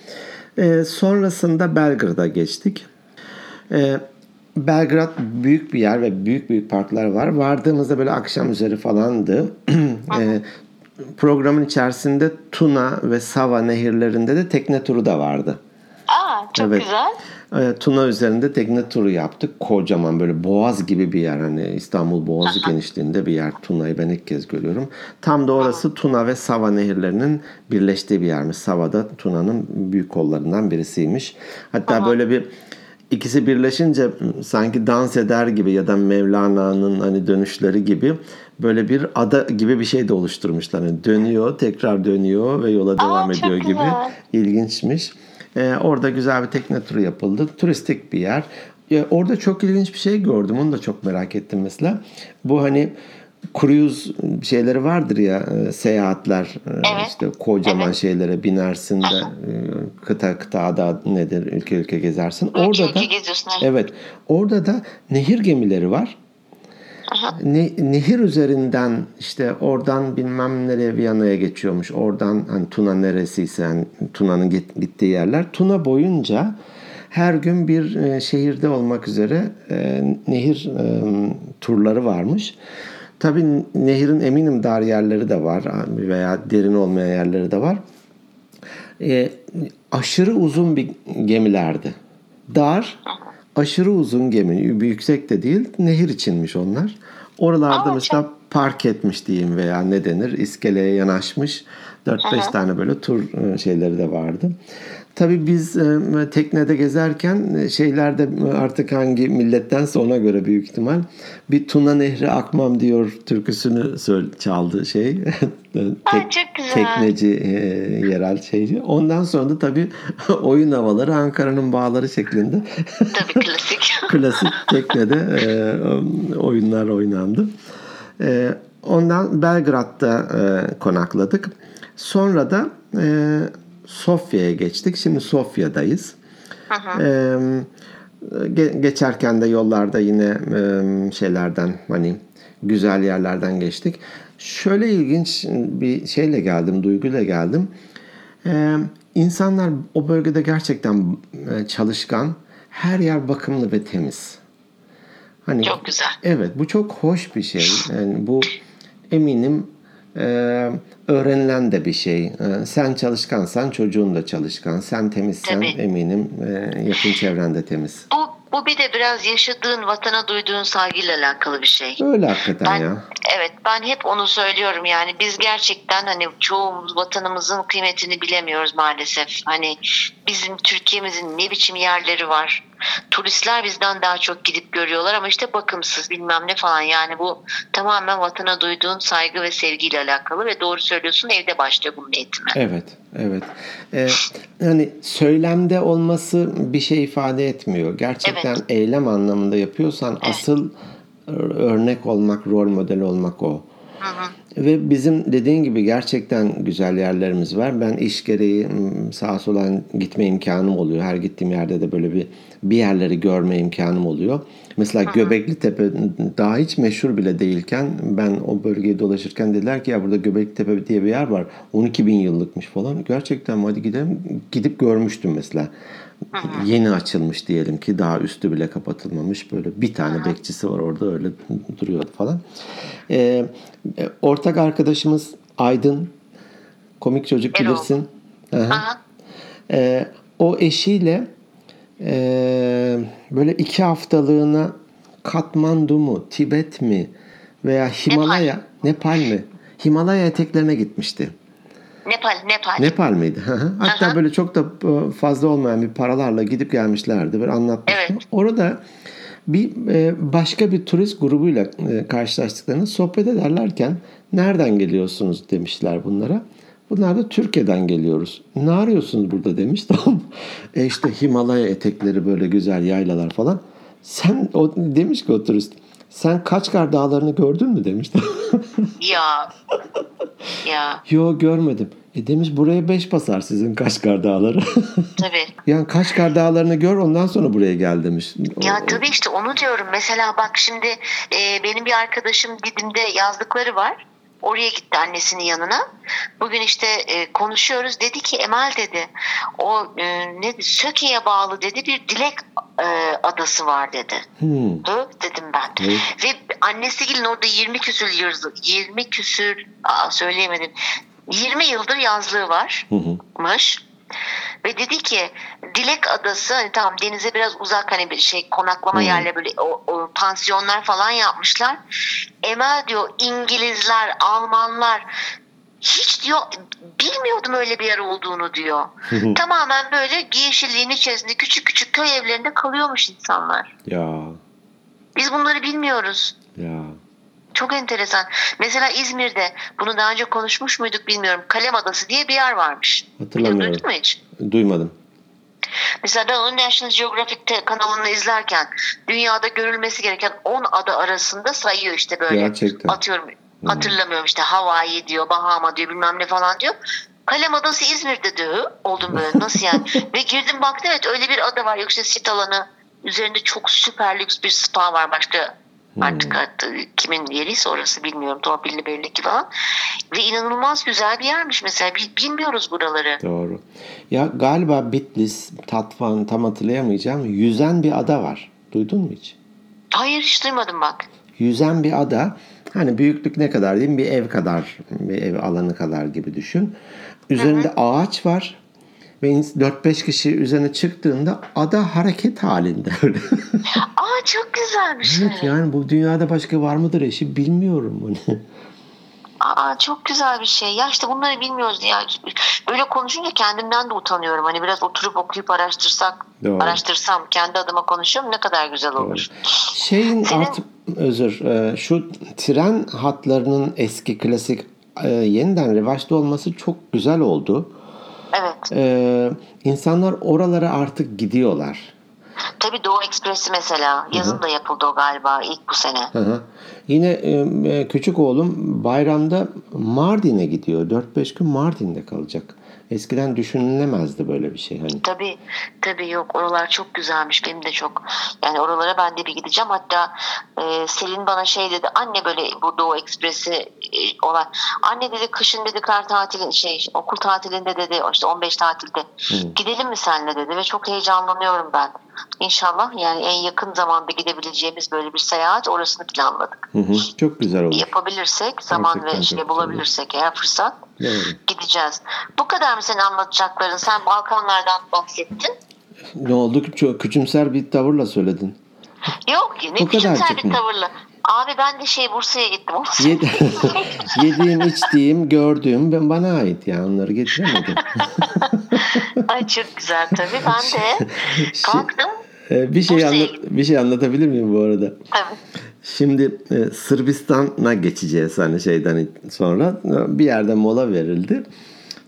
E, sonrasında Belgrad'a geçtik. E, Belgrad büyük bir yer ve büyük büyük parklar var. Vardığımızda böyle akşam üzeri falandı. e, programın içerisinde Tuna ve Sava nehirlerinde de tekne turu da vardı. Çok evet. güzel. Tuna üzerinde tekne turu yaptık. Kocaman böyle boğaz gibi bir yer. Hani İstanbul Boğazı Aha. genişliğinde bir yer. Tuna'yı ben ilk kez görüyorum. Tam da orası Aha. Tuna ve Sava nehirlerinin birleştiği bir yermiş. Sava'da Tuna'nın büyük kollarından birisiymiş. Hatta Aha. böyle bir ikisi birleşince sanki dans eder gibi ya da Mevlana'nın hani dönüşleri gibi böyle bir ada gibi bir şey de oluşturmuşlar. Yani dönüyor, tekrar dönüyor ve yola devam Aa, ediyor çok gibi. güzel. İlginçmiş. Ee, orada güzel bir tekne turu yapıldı. Turistik bir yer. Ya, orada çok ilginç bir şey gördüm. Onu da çok merak ettim mesela. Bu hani cruise şeyleri vardır ya e, seyahatler e, Evet. işte kocaman Evet. şeylere binersin de e, kıta kıta ada nedir ülke ülke gezersin. Ülke orada ülke da geziyorsun. evet orada da nehir gemileri var. Ne, nehir üzerinden işte oradan bilmem nereye Viyana'ya geçiyormuş. Oradan hani Tuna neresiyse yani Tuna'nın git, gittiği yerler. Tuna boyunca her gün bir e, şehirde olmak üzere e, nehir e, turları varmış. Tabii nehirin eminim dar yerleri de var veya derin olmayan yerleri de var. E, aşırı uzun bir gemilerdi. Dar, aşırı uzun gemi, yüksek de değil, nehir içinmiş onlar. Oralarda Aa, mesela park etmiş diyeyim veya ne denir, iskeleye yanaşmış 4-5 tane böyle tur e, şeyleri de vardı. Tabii biz e, teknede gezerken e, şeylerde artık hangi millettense ona göre büyük ihtimal bir Tuna Nehri akmam diyor türküsünü çaldı şey. Ay, çok güzel. Tekneci e, yerel şeyci. Ondan sonra da tabii oyun havaları Ankara'nın bağları şeklinde Tabii klasik. klasik teknede e, oyunlar oynandı. E, ondan Belgrad'da e, konakladık. Sonra da e, Sofya'ya geçtik. Şimdi Sofya'dayız. E, ge- geçerken de yollarda yine e, şeylerden hani güzel yerlerden geçtik. Şöyle ilginç bir şeyle geldim, duyguyla geldim. Ee, insanlar o bölgede gerçekten çalışkan, her yer bakımlı ve temiz. Hani Çok güzel. Evet, bu çok hoş bir şey. Yani bu eminim e, öğrenilen de bir şey. E, sen çalışkansan çocuğun da çalışkan. Sen temizsen Tabii. eminim e, yakın çevren de temiz. Bu, bu bir de biraz yaşadığın vatana duyduğun saygıyla alakalı bir şey. Öyle hakikaten Ben, ya. evet ben hep onu söylüyorum yani biz gerçekten hani çoğumuz vatanımızın kıymetini bilemiyoruz maalesef. Hani bizim Türkiye'mizin ne biçim yerleri var. Turistler bizden daha çok gidip görüyorlar ama işte bakımsız bilmem ne falan yani bu tamamen vatana duyduğun saygı ve sevgiyle alakalı ve doğru söylüyorsun evde başlıyor bunun eğitimi. Evet, evet. Ee, hani söylemde olması bir şey ifade etmiyor. Gerçekten Evet. eylem anlamında yapıyorsan asıl örnek olmak, rol model olmak o. Ve bizim dediğin gibi gerçekten güzel yerlerimiz var. Ben iş gereği sağa sola gitme imkanım oluyor. Her gittiğim yerde de böyle bir bir yerleri görme imkanım oluyor. Mesela Göbekli Tepe daha hiç meşhur bile değilken ben o bölgeyi dolaşırken dediler ki ya burada Göbekli Tepe diye bir yer var. 12 bin yıllıkmış falan. Gerçekten hadi gidelim. Gidip görmüştüm mesela. Yeni açılmış diyelim ki daha üstü bile kapatılmamış. Böyle bir tane bekçisi var orada öyle duruyordu falan. Ee, e, ortak arkadaşımız Aydın. Komik çocuk Erol. bilirsin. Aha. Ee, o eşiyle e, böyle iki haftalığına Katmandu mu, Tibet mi veya Himalaya, Nepal, mi? Himalaya eteklerine gitmişti. Nepal, Nepal. Nepal hı. Hatta Aha. böyle çok da e, fazla olmayan bir paralarla gidip gelmişlerdi. Böyle anlatmıştım. Evet. Orada bir e, başka bir turist grubuyla e, karşılaştıklarını sohbet ederlerken nereden geliyorsunuz demişler bunlara. Bunlar da Türkiye'den geliyoruz. Ne arıyorsunuz burada demiş. Tamam. E işte Himalaya etekleri böyle güzel yaylalar falan. Sen o demiş ki o turist sen Kaçkar Dağları'nı gördün mü demiş. Ya. Ya. Yo görmedim. E demiş buraya beş basar sizin Kaçkar Dağları. Tabii. yani Kaçkar Dağları'nı gör ondan sonra buraya gel demiş. Ya tabii işte onu diyorum. Mesela bak şimdi e, benim bir arkadaşım Didim'de yazlıkları var. Oraya gitti annesinin yanına. Bugün işte e, konuşuyoruz. Dedi ki Emel dedi o e, ne Söke'ye bağlı dedi bir dilek e, adası var dedi. Hmm. Hı, dedim ben. Evet. Ve annesi gelin orada 20 küsür yıl, 20 küsür aa, söyleyemedim. 20 yıldır yazlığı var. Hı hı. Ve dedi ki Dilek Adası hani tamam denize biraz uzak hani bir şey konaklama Hmm. yerleri böyle o, o pansiyonlar falan yapmışlar. Emel diyor İngilizler, Almanlar hiç diyor bilmiyordum öyle bir yer olduğunu diyor. Tamamen böyle yeşilliğin içerisinde küçük küçük köy evlerinde kalıyormuş insanlar. Ya Biz bunları bilmiyoruz. ya. Çok enteresan. Mesela İzmir'de bunu daha önce konuşmuş muyduk bilmiyorum. Kalem Adası diye bir yer varmış. Hatırlamıyorum. Duydun mu hiç? Duymadım. Mesela ben onu National Geographic kanalını izlerken dünyada görülmesi gereken 10 ada arasında sayıyor işte böyle. Gerçekten. Atıyorum hatırlamıyorum işte Hawaii diyor, Bahama diyor bilmem ne falan diyor. Kalem Adası İzmir'de diyor. Oldum böyle nasıl yani? Ve girdim baktım evet öyle bir ada var. Yoksa sit alanı üzerinde çok süper lüks bir spa var başka artık hatta kimin yeriyse orası bilmiyorum. Torpilli belli ki falan. Ve inanılmaz güzel bir yermiş mesela. Bil- Bilmiyoruz buraları. Doğru. Ya galiba Bitlis, Tatvan tam hatırlayamayacağım. Yüzen bir ada var. Duydun mu hiç? Hayır hiç duymadım bak. Yüzen bir ada. Hani büyüklük ne kadar diyeyim? Bir ev kadar, bir ev alanı kadar gibi düşün. Üzerinde ağaç var. Ve 4-5 kişi üzerine çıktığında ada hareket halinde öyle. Aa çok güzelmiş. evet yani bu dünyada başka var mıdır eşi bilmiyorum bunu. Aa çok güzel bir şey. Ya işte bunları bilmiyoruz ya. Böyle konuşunca kendimden de utanıyorum. Hani biraz oturup okuyup araştırsak, Doğru. araştırsam kendi adıma konuşuyorum ne kadar güzel olur. Şeyin Senin- artık özür e, şu tren hatlarının eski klasik e, yeniden revaçta olması çok güzel oldu. Evet. E, insanlar oralara artık gidiyorlar. Tabii Doğu Ekspresi mesela. Yazın da yapıldı o galiba ilk bu sene. Hı hı. Yine e, küçük oğlum bayramda Mardin'e gidiyor. 4-5 gün Mardin'de kalacak. Eskiden düşünülemezdi böyle bir şey. Hani. Tabii tabii yok oralar çok güzelmiş benim de çok yani oralara ben de bir gideceğim. Hatta e, Selin bana şey dedi anne böyle bu Doğu Ekspresi e, olan anne dedi kışın dedi kar tatili şey okul tatilinde dedi işte 15 tatilde. Gidelim mi senle dedi ve çok heyecanlanıyorum ben İnşallah yani en yakın zamanda gidebileceğimiz böyle bir seyahat orasını planladık. Hı hı. Çok güzel olur. Yapabilirsek zaman Gerçekten ve şey bulabilirsek eğer fırsat Doğru. gideceğiz. Bu kadar mı senin anlatacakların? Sen Balkanlardan bahsettin. Ne oldu? Çok küçümser bir tavırla söyledin. Yok ne biçimsel kadarcık bir mı? tavırla. Abi ben de şey Bursa'ya gittim. Yediğim, içtiğim, gördüğüm ben bana ait ya. Onları getiremedim. Ay çok güzel tabii. Ben de kalktım. Ee, bir şey anlat bir şey anlatabilir miyim bu arada? Tabii. Şimdi e, Sırbistan'a geçeceğiz hani şeyden sonra bir yerde mola verildi.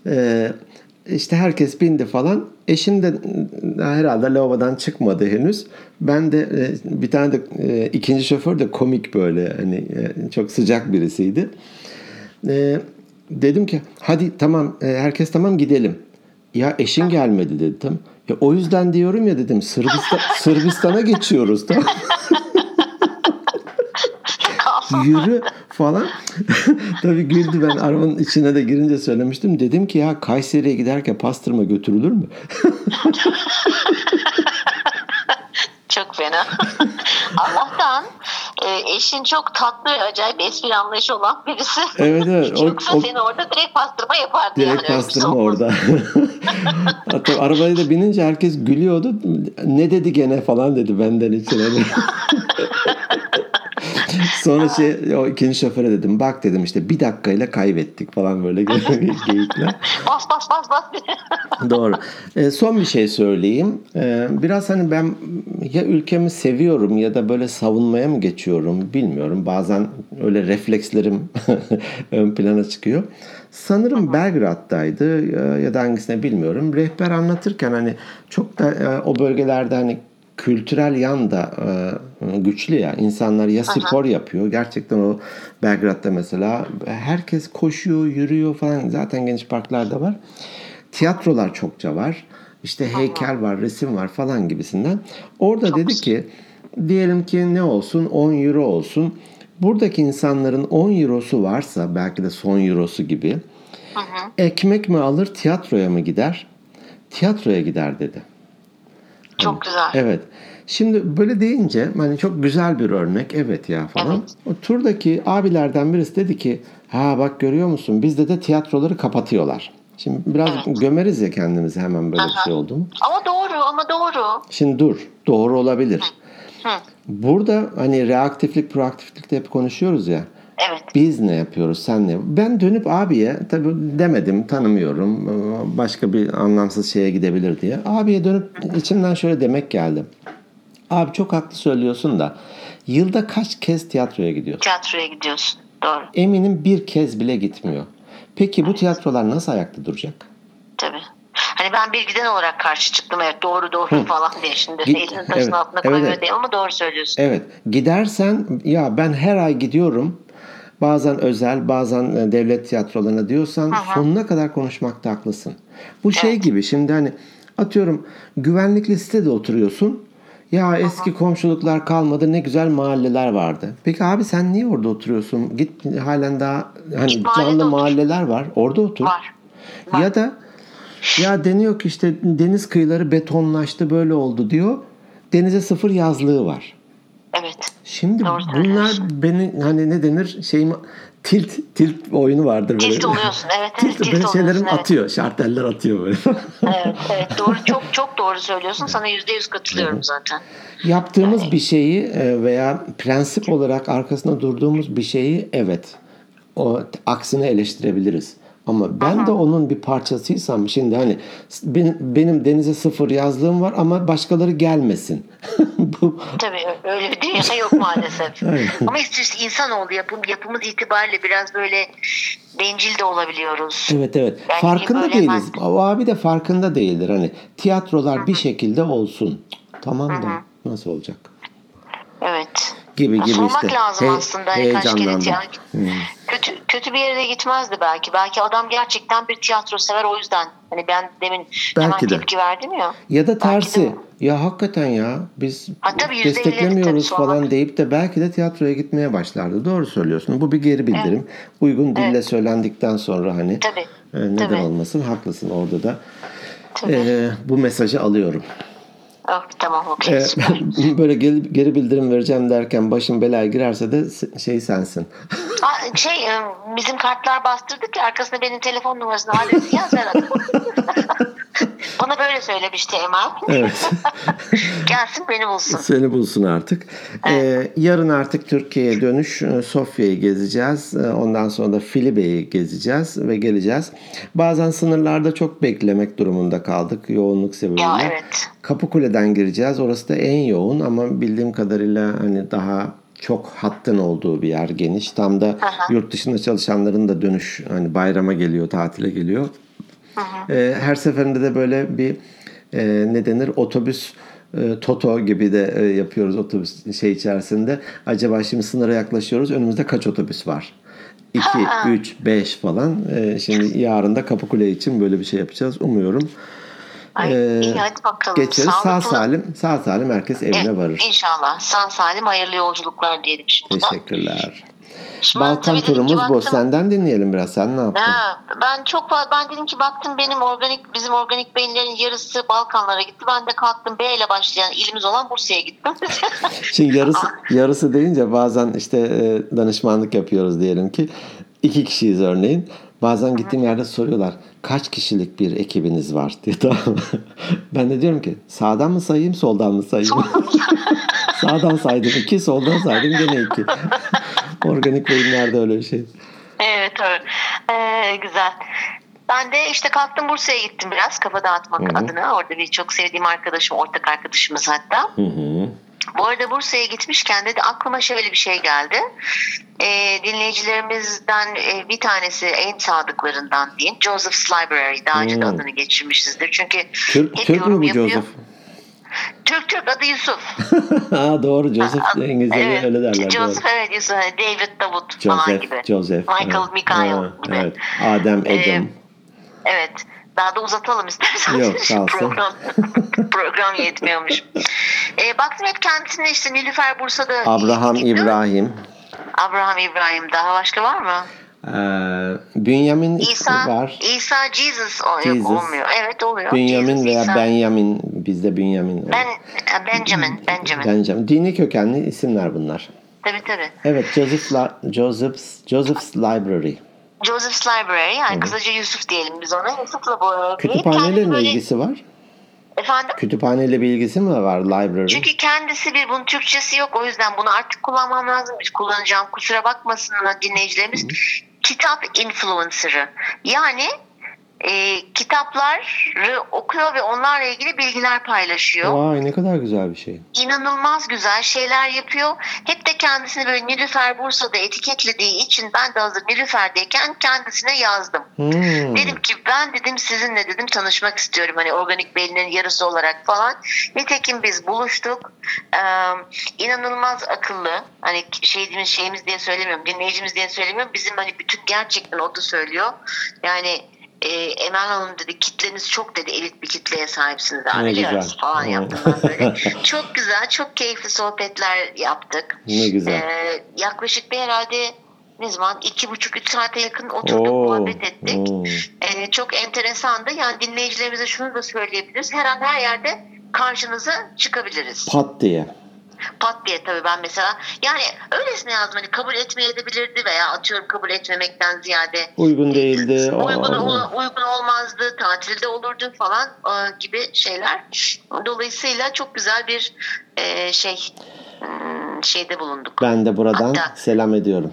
E, işte herkes bindi falan. Eşim de e, herhalde lavabodan çıkmadı henüz. Ben de e, bir tane de e, ikinci şoför de komik böyle hani çok sıcak birisiydi. Dedim ki hadi tamam herkes tamam gidelim. Ya eşin gelmedi dedim. Ya o yüzden diyorum ya dedim Sırbistan Sırbistan'a geçiyoruz tamam. yürü falan. Tabii güldü ben arabanın içine de girince söylemiştim. Dedim ki ya Kayseri'ye giderken pastırma götürülür mü? Çok fena. Allah'tan e, eşin çok tatlı ve acayip espri anlayışı olan birisi. Evet evet. O, Yoksa o seni orada direkt pastırma yapardı. direkt yani. şey pastırma olmaz. orada. Hatta arabaya da binince herkes gülüyordu. Ne dedi gene falan dedi benden içine. Sonra şey o ikinci şoföre dedim bak dedim işte bir dakikayla kaybettik falan böyle geyikler. Bas bas bas bas. Doğru. E, son bir şey söyleyeyim. E, biraz hani ben ya ülkemi seviyorum ya da böyle savunmaya mı geçiyorum bilmiyorum. Bazen öyle reflekslerim ön plana çıkıyor. Sanırım Belgrad'daydı ya da hangisine bilmiyorum. Rehber anlatırken hani çok da e, o bölgelerde hani kültürel yan da e, güçlü ya. İnsanlar ya spor yapıyor. Gerçekten o Belgrad'da mesela herkes koşuyor, yürüyor falan. Zaten geniş parklarda var. Tiyatrolar çokça var. İşte heykel var, resim var falan gibisinden. Orada dedi ki diyelim ki ne olsun 10 euro olsun. Buradaki insanların 10 eurosu varsa belki de son eurosu gibi ekmek mi alır tiyatroya mı gider? Tiyatroya gider dedi. Çok güzel. Evet. Şimdi böyle deyince hani çok güzel bir örnek evet ya falan. Evet. O turdaki abilerden birisi dedi ki ha bak görüyor musun bizde de tiyatroları kapatıyorlar. Şimdi biraz gömeriz ya kendimizi hemen böyle bir şey oldu mu? Ama doğru ama doğru. Şimdi dur doğru olabilir. Hı. Burada hani reaktiflik proaktiflik de hep konuşuyoruz ya. Evet. Biz ne yapıyoruz sen ne? Ben dönüp abiye tabii demedim tanımıyorum başka bir anlamsız şeye gidebilir diye. Abiye dönüp içimden şöyle demek geldi. Abi çok haklı söylüyorsun da yılda kaç kez tiyatroya gidiyorsun? Tiyatroya gidiyorsun. Doğru. Eminim bir kez bile gitmiyor. Peki bu tiyatrolar nasıl ayakta duracak? Tabii. Hani ben bir giden olarak karşı çıktım evet doğru doğru falan diye şimdi Git- elini taşın evet, altına evet, koymuyor evet. diye ama doğru söylüyorsun. Evet. Gidersen ya ben her ay gidiyorum. Bazen özel, bazen e, devlet tiyatrolarına diyorsan sonuna kadar konuşmakta haklısın. Bu şey gibi şimdi hani atıyorum güvenlikli sitede oturuyorsun. Ya eski komşuluklar kalmadı ne güzel mahalleler vardı. Peki abi sen niye orada oturuyorsun? Git halen daha hani mahallede canlı otur. mahalleler var. Orada otur. Var. Ya da ya deniyor ki işte deniz kıyıları betonlaştı böyle oldu diyor. Denize sıfır yazlığı var. Evet. Şimdi Doğru bunlar söylüyorsun. beni hani ne denir şeyim tilt tilt oyunu vardır böyle. Tilt oluyorsun. Evet evet tilt, tilt böyle oluyorsun. Evet. atıyor. Şarteller atıyor böyle. evet evet doğru çok çok doğru söylüyorsun. Sana yüzde yüz katılıyorum zaten. Yaptığımız bir şeyi e, veya prensip olarak arkasında durduğumuz bir şeyi evet o aksine eleştirebiliriz. Ama ben de onun bir parçasıysam şimdi hani benim, benim denize sıfır yazlığım var ama başkaları gelmesin. Bu Tabii öyle bir dünya yok maalesef. Ama işte insanoğlu yapım, yapımız itibariyle biraz böyle bencil de olabiliyoruz. Evet evet. Yani farkında değiliz. ben- O abi de farkında değildir. Hani tiyatrolar bir şekilde olsun. Tamam da nasıl olacak? Evet. Gibi gibi Sormak işte. lazım He- aslında. Hani kaç kere heyecanlandım. tiyatro. Hmm. Kötü, kötü bir yere gitmezdi belki. Belki adam gerçekten bir tiyatro sever o yüzden. Hani ben demin hemen Belki de. tepki verdim ya. Ya da tersi. Ya hakikaten ya biz Ha, tabii desteklemiyoruz tabii falan deyip de belki de tiyatroya gitmeye başlardı. Doğru söylüyorsun. Bu bir geri bildirim. Uygun dille söylendikten sonra hani Tabii. e, neden Tabii. olmasın haklısın orada da. Tabii. e, bu mesajı alıyorum. Oh, tamam okey. Ee, böyle geri, geri bildirim vereceğim derken başım belaya girerse de şey sensin. Aa, şey e, bizim kartlar bastırdık ya arkasına benim telefon numarasını adresi yaz Berat. Bana böyle söylemişti Emel. Evet. Gelsin beni bulsun. Seni bulsun artık. Ee, yarın artık Türkiye'ye dönüş. Ee, Sofya'yı gezeceğiz. Ee, Ondan sonra da Filibe'yi gezeceğiz ve geleceğiz. Bazen sınırlarda çok beklemek durumunda kaldık yoğunluk sebebiyle. Ya evet. Kapıkule'den gireceğiz. Orası da en yoğun ama bildiğim kadarıyla hani daha çok hattın olduğu bir yer geniş. Tam da Aha. yurt dışında çalışanların da dönüş hani bayrama geliyor, tatile geliyor. Ee, her seferinde de böyle bir e, ne denir otobüs e, Toto gibi de e, yapıyoruz otobüs şey içerisinde. Acaba şimdi sınıra yaklaşıyoruz. Önümüzde kaç otobüs var? 2, 3, 5 falan. E, şimdi yarın da Kapıkule için böyle bir şey yapacağız. Umuyorum. Ay, Ee, iyi hadi bakalım. Geçeriz. Sağ Sağlıklı- salim, sağ salim herkes evine E, varır. İnşallah. Sağ salim hayırlı yolculuklar diyelim şimdi. Teşekkürler. Şimdi Balkan turumuz bu. baktım- Senden dinleyelim biraz. Sen ne yaptın? Ha, ben çok ben dedim ki baktım benim organik bizim organik beyinlerin yarısı Balkanlara gitti. Ben de kalktım B ile başlayan ilimiz olan Bursa'ya gittim. Şimdi yarısı yarısı deyince bazen işte e, danışmanlık yapıyoruz diyelim ki. iki kişiyiz örneğin. Bazen gittiğim yerde soruyorlar kaç kişilik bir ekibiniz var diye tamam? Ben de diyorum ki sağdan mı sayayım soldan mı sayayım? sağdan saydım iki soldan saydım gene iki. Organik beyinlerde öyle bir şey. evet öyle. Ee, güzel. Ben de işte kalktım Bursa'ya gittim biraz kafa dağıtmak Hı hı. adına. Orada bir çok sevdiğim arkadaşım, ortak arkadaşımız hatta. Hı hı. Bu arada Bursa'ya gitmişken de, de aklıma şöyle bir şey geldi. Ee, dinleyicilerimizden e, bir tanesi en sadıklarından diyeyim. Joseph's Library. Daha önce de Hmm. adını geçirmişizdir. Çünkü Türk, hep Türk mü bu yapıyor. Joseph? Türk Türk adı Yusuf. ha doğru Joseph İngilizce'de evet. öyle derler. Joseph doğru. evet Yusuf. David Davut falan Joseph, gibi. Joseph. Michael, evet. Mikael Ha, gibi. Evet. Adem, Ee, Edem. Evet. Daha da uzatalım istersen. Yok, program, program yetmiyormuş. Ee, baktım hep kendisine işte Nilüfer Bursa'da Abraham gittim. İbrahim. Abraham İbrahim. Daha başka var mı? Ee, Bünyamin İsa, var. İsa Jesus, o, yok, Jesus. olmuyor. Evet oluyor. Bünyamin Jesus, veya İsa. Benjamin. Bizde Bünyamin. Ben, e, Benjamin, Benjamin. Benjamin. Dini kökenli isimler bunlar. Tabii tabii. Evet Joseph La- Joseph's Joseph's Library. Joseph's Library yani kısaca Yusuf diyelim biz ona. Yusuf'la bu. Kütüphaneyle ne ilgisi var? Efendim? Kütüphaneyle bir ilgisi mi var library? Çünkü kendisi bir bunun Türkçesi yok o yüzden bunu artık kullanmam lazım. Kullanacağım kusura bakmasınlar dinleyicilerimiz. Kitap influencer'ı. Yani e, kitapları okuyor ve onlarla ilgili bilgiler paylaşıyor. Vay ne kadar güzel bir şey. İnanılmaz güzel şeyler yapıyor. Hep de kendisini böyle Nilüfer Bursa'da etiketlediği için ben de hazır Nilüfer'deyken kendisine yazdım. Hmm. Dedim ki ben dedim sizinle dedim tanışmak istiyorum hani organik beynin yarısı olarak falan. Nitekim biz buluştuk. Ee, inanılmaz akıllı. Hani şeyimiz şeyimiz diye söylemiyorum. Dinleyicimiz diye söylemiyorum. Bizim hani bütün gerçekten o da söylüyor. Yani e, Emel Hanım dedi kitleniz çok dedi elit bir kitleye sahipsiniz abi Ne güzel. falan yaptım böyle. çok güzel çok keyifli sohbetler yaptık. Ne güzel. Ee, yaklaşık bir herhalde ne zaman iki buçuk üç saate yakın oturduk Oo, muhabbet ettik. oo. Ee, çok enteresandı. Yani dinleyicilerimize şunu da söyleyebiliriz. Her an her yerde karşınıza çıkabiliriz. Pat diye. Pat diye tabii ben mesela yani öylesine yazdım hani kabul etmeyebilirdi veya atıyorum kabul etmemekten ziyade Uygun değildi. uygun, ol- uygun olmazdı, tatilde olurdu falan e, gibi şeyler. Dolayısıyla çok güzel bir e, şey hmm, şeyde bulunduk. Ben de buradan Hatta- selam ediyorum.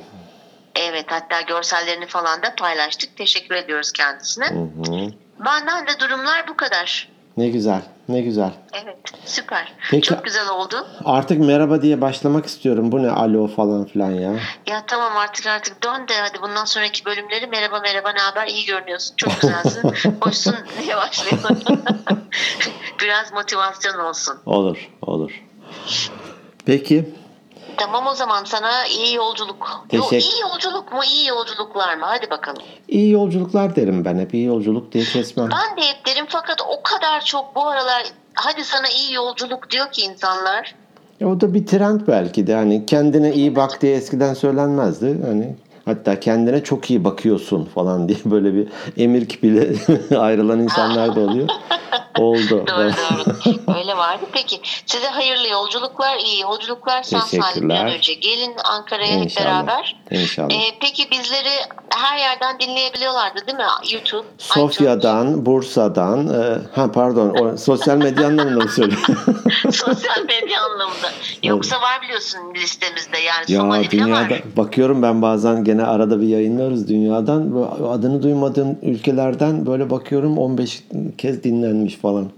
Evet hatta görsellerini falan da paylaştık. Teşekkür ediyoruz kendisine. Hı hı. Benden de durumlar bu kadar. Ne güzel. Ne güzel. Evet süper. Peki- Çok güzel oldu. Artık merhaba diye başlamak istiyorum. Bu ne alo falan filan ya. Ya tamam artık artık dön de hadi bundan sonraki bölümleri merhaba merhaba ne haber iyi görünüyorsun çok güzelsin hoşsun diye başlayalım. Biraz motivasyon olsun. Olur. Olur. Peki. Tamam o zaman sana iyi yolculuk. Yo, Teşekkür- iyi yolculuk mu iyi yolculuklar mı hadi bakalım. iyi yolculuklar derim ben hep. iyi yolculuk diye kesmem. Ben de hep derim fakat o kadar çok bu aralar hadi sana iyi yolculuk diyor ki insanlar. O da bir trend belki de. Hani kendine iyi bak diye eskiden söylenmezdi. Hani hatta kendine çok iyi bakıyorsun falan diye böyle bir emir kipiyle ayrılan insanlar da oluyor. Oldu. Doğru doğru. Öyle vardı. Peki size hayırlı yolculuklar, iyi yolculuklar. Sağ salim önce gelin Ankara'ya hep beraber. İnşallah. Ee, peki bizleri her yerden dinleyebiliyorlardı değil mi? YouTube, iTunes. Sofya'dan, Bursa'dan, e, ha pardon, o, sosyal medya anlamında mı söylüyorsun? sosyal medya anlamında. Yoksa var biliyorsun listemizde yani ya Somali dünyada var. bakıyorum ben bazen gene arada bir yayınlarız dünyadan adını duymadığım ülkelerden böyle bakıyorum 15 kez dinlenmiş falan.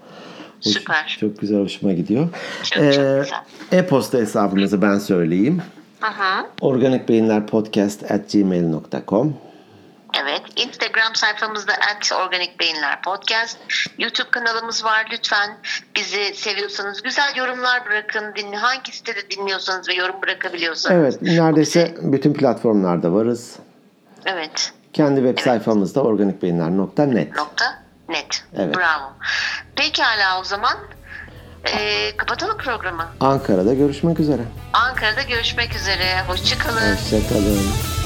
Hoş- Süper. Çok güzel hoşuma gidiyor. Çok, çok Ee, güzel. E-posta hesabımızı ben söyleyeyim. Hı. organikbeyinlerpodcast@gmail.com Evet. Instagram sayfamızda at Organik Beyinler Podcast. YouTube kanalımız var. Lütfen bizi seviyorsanız güzel yorumlar bırakın. Dinle, hangi sitede dinliyorsanız ve yorum bırakabiliyorsanız. Evet, neredeyse bütün platformlarda varız. Evet. Kendi web sayfamızda organikbeyinler.net. Nokta net. Evet. Bravo. Pekala o zaman ee, kapatalım programı. Ankara'da görüşmek üzere. Ankara'da görüşmek üzere. Hoşçakalın. Hoşçakalın.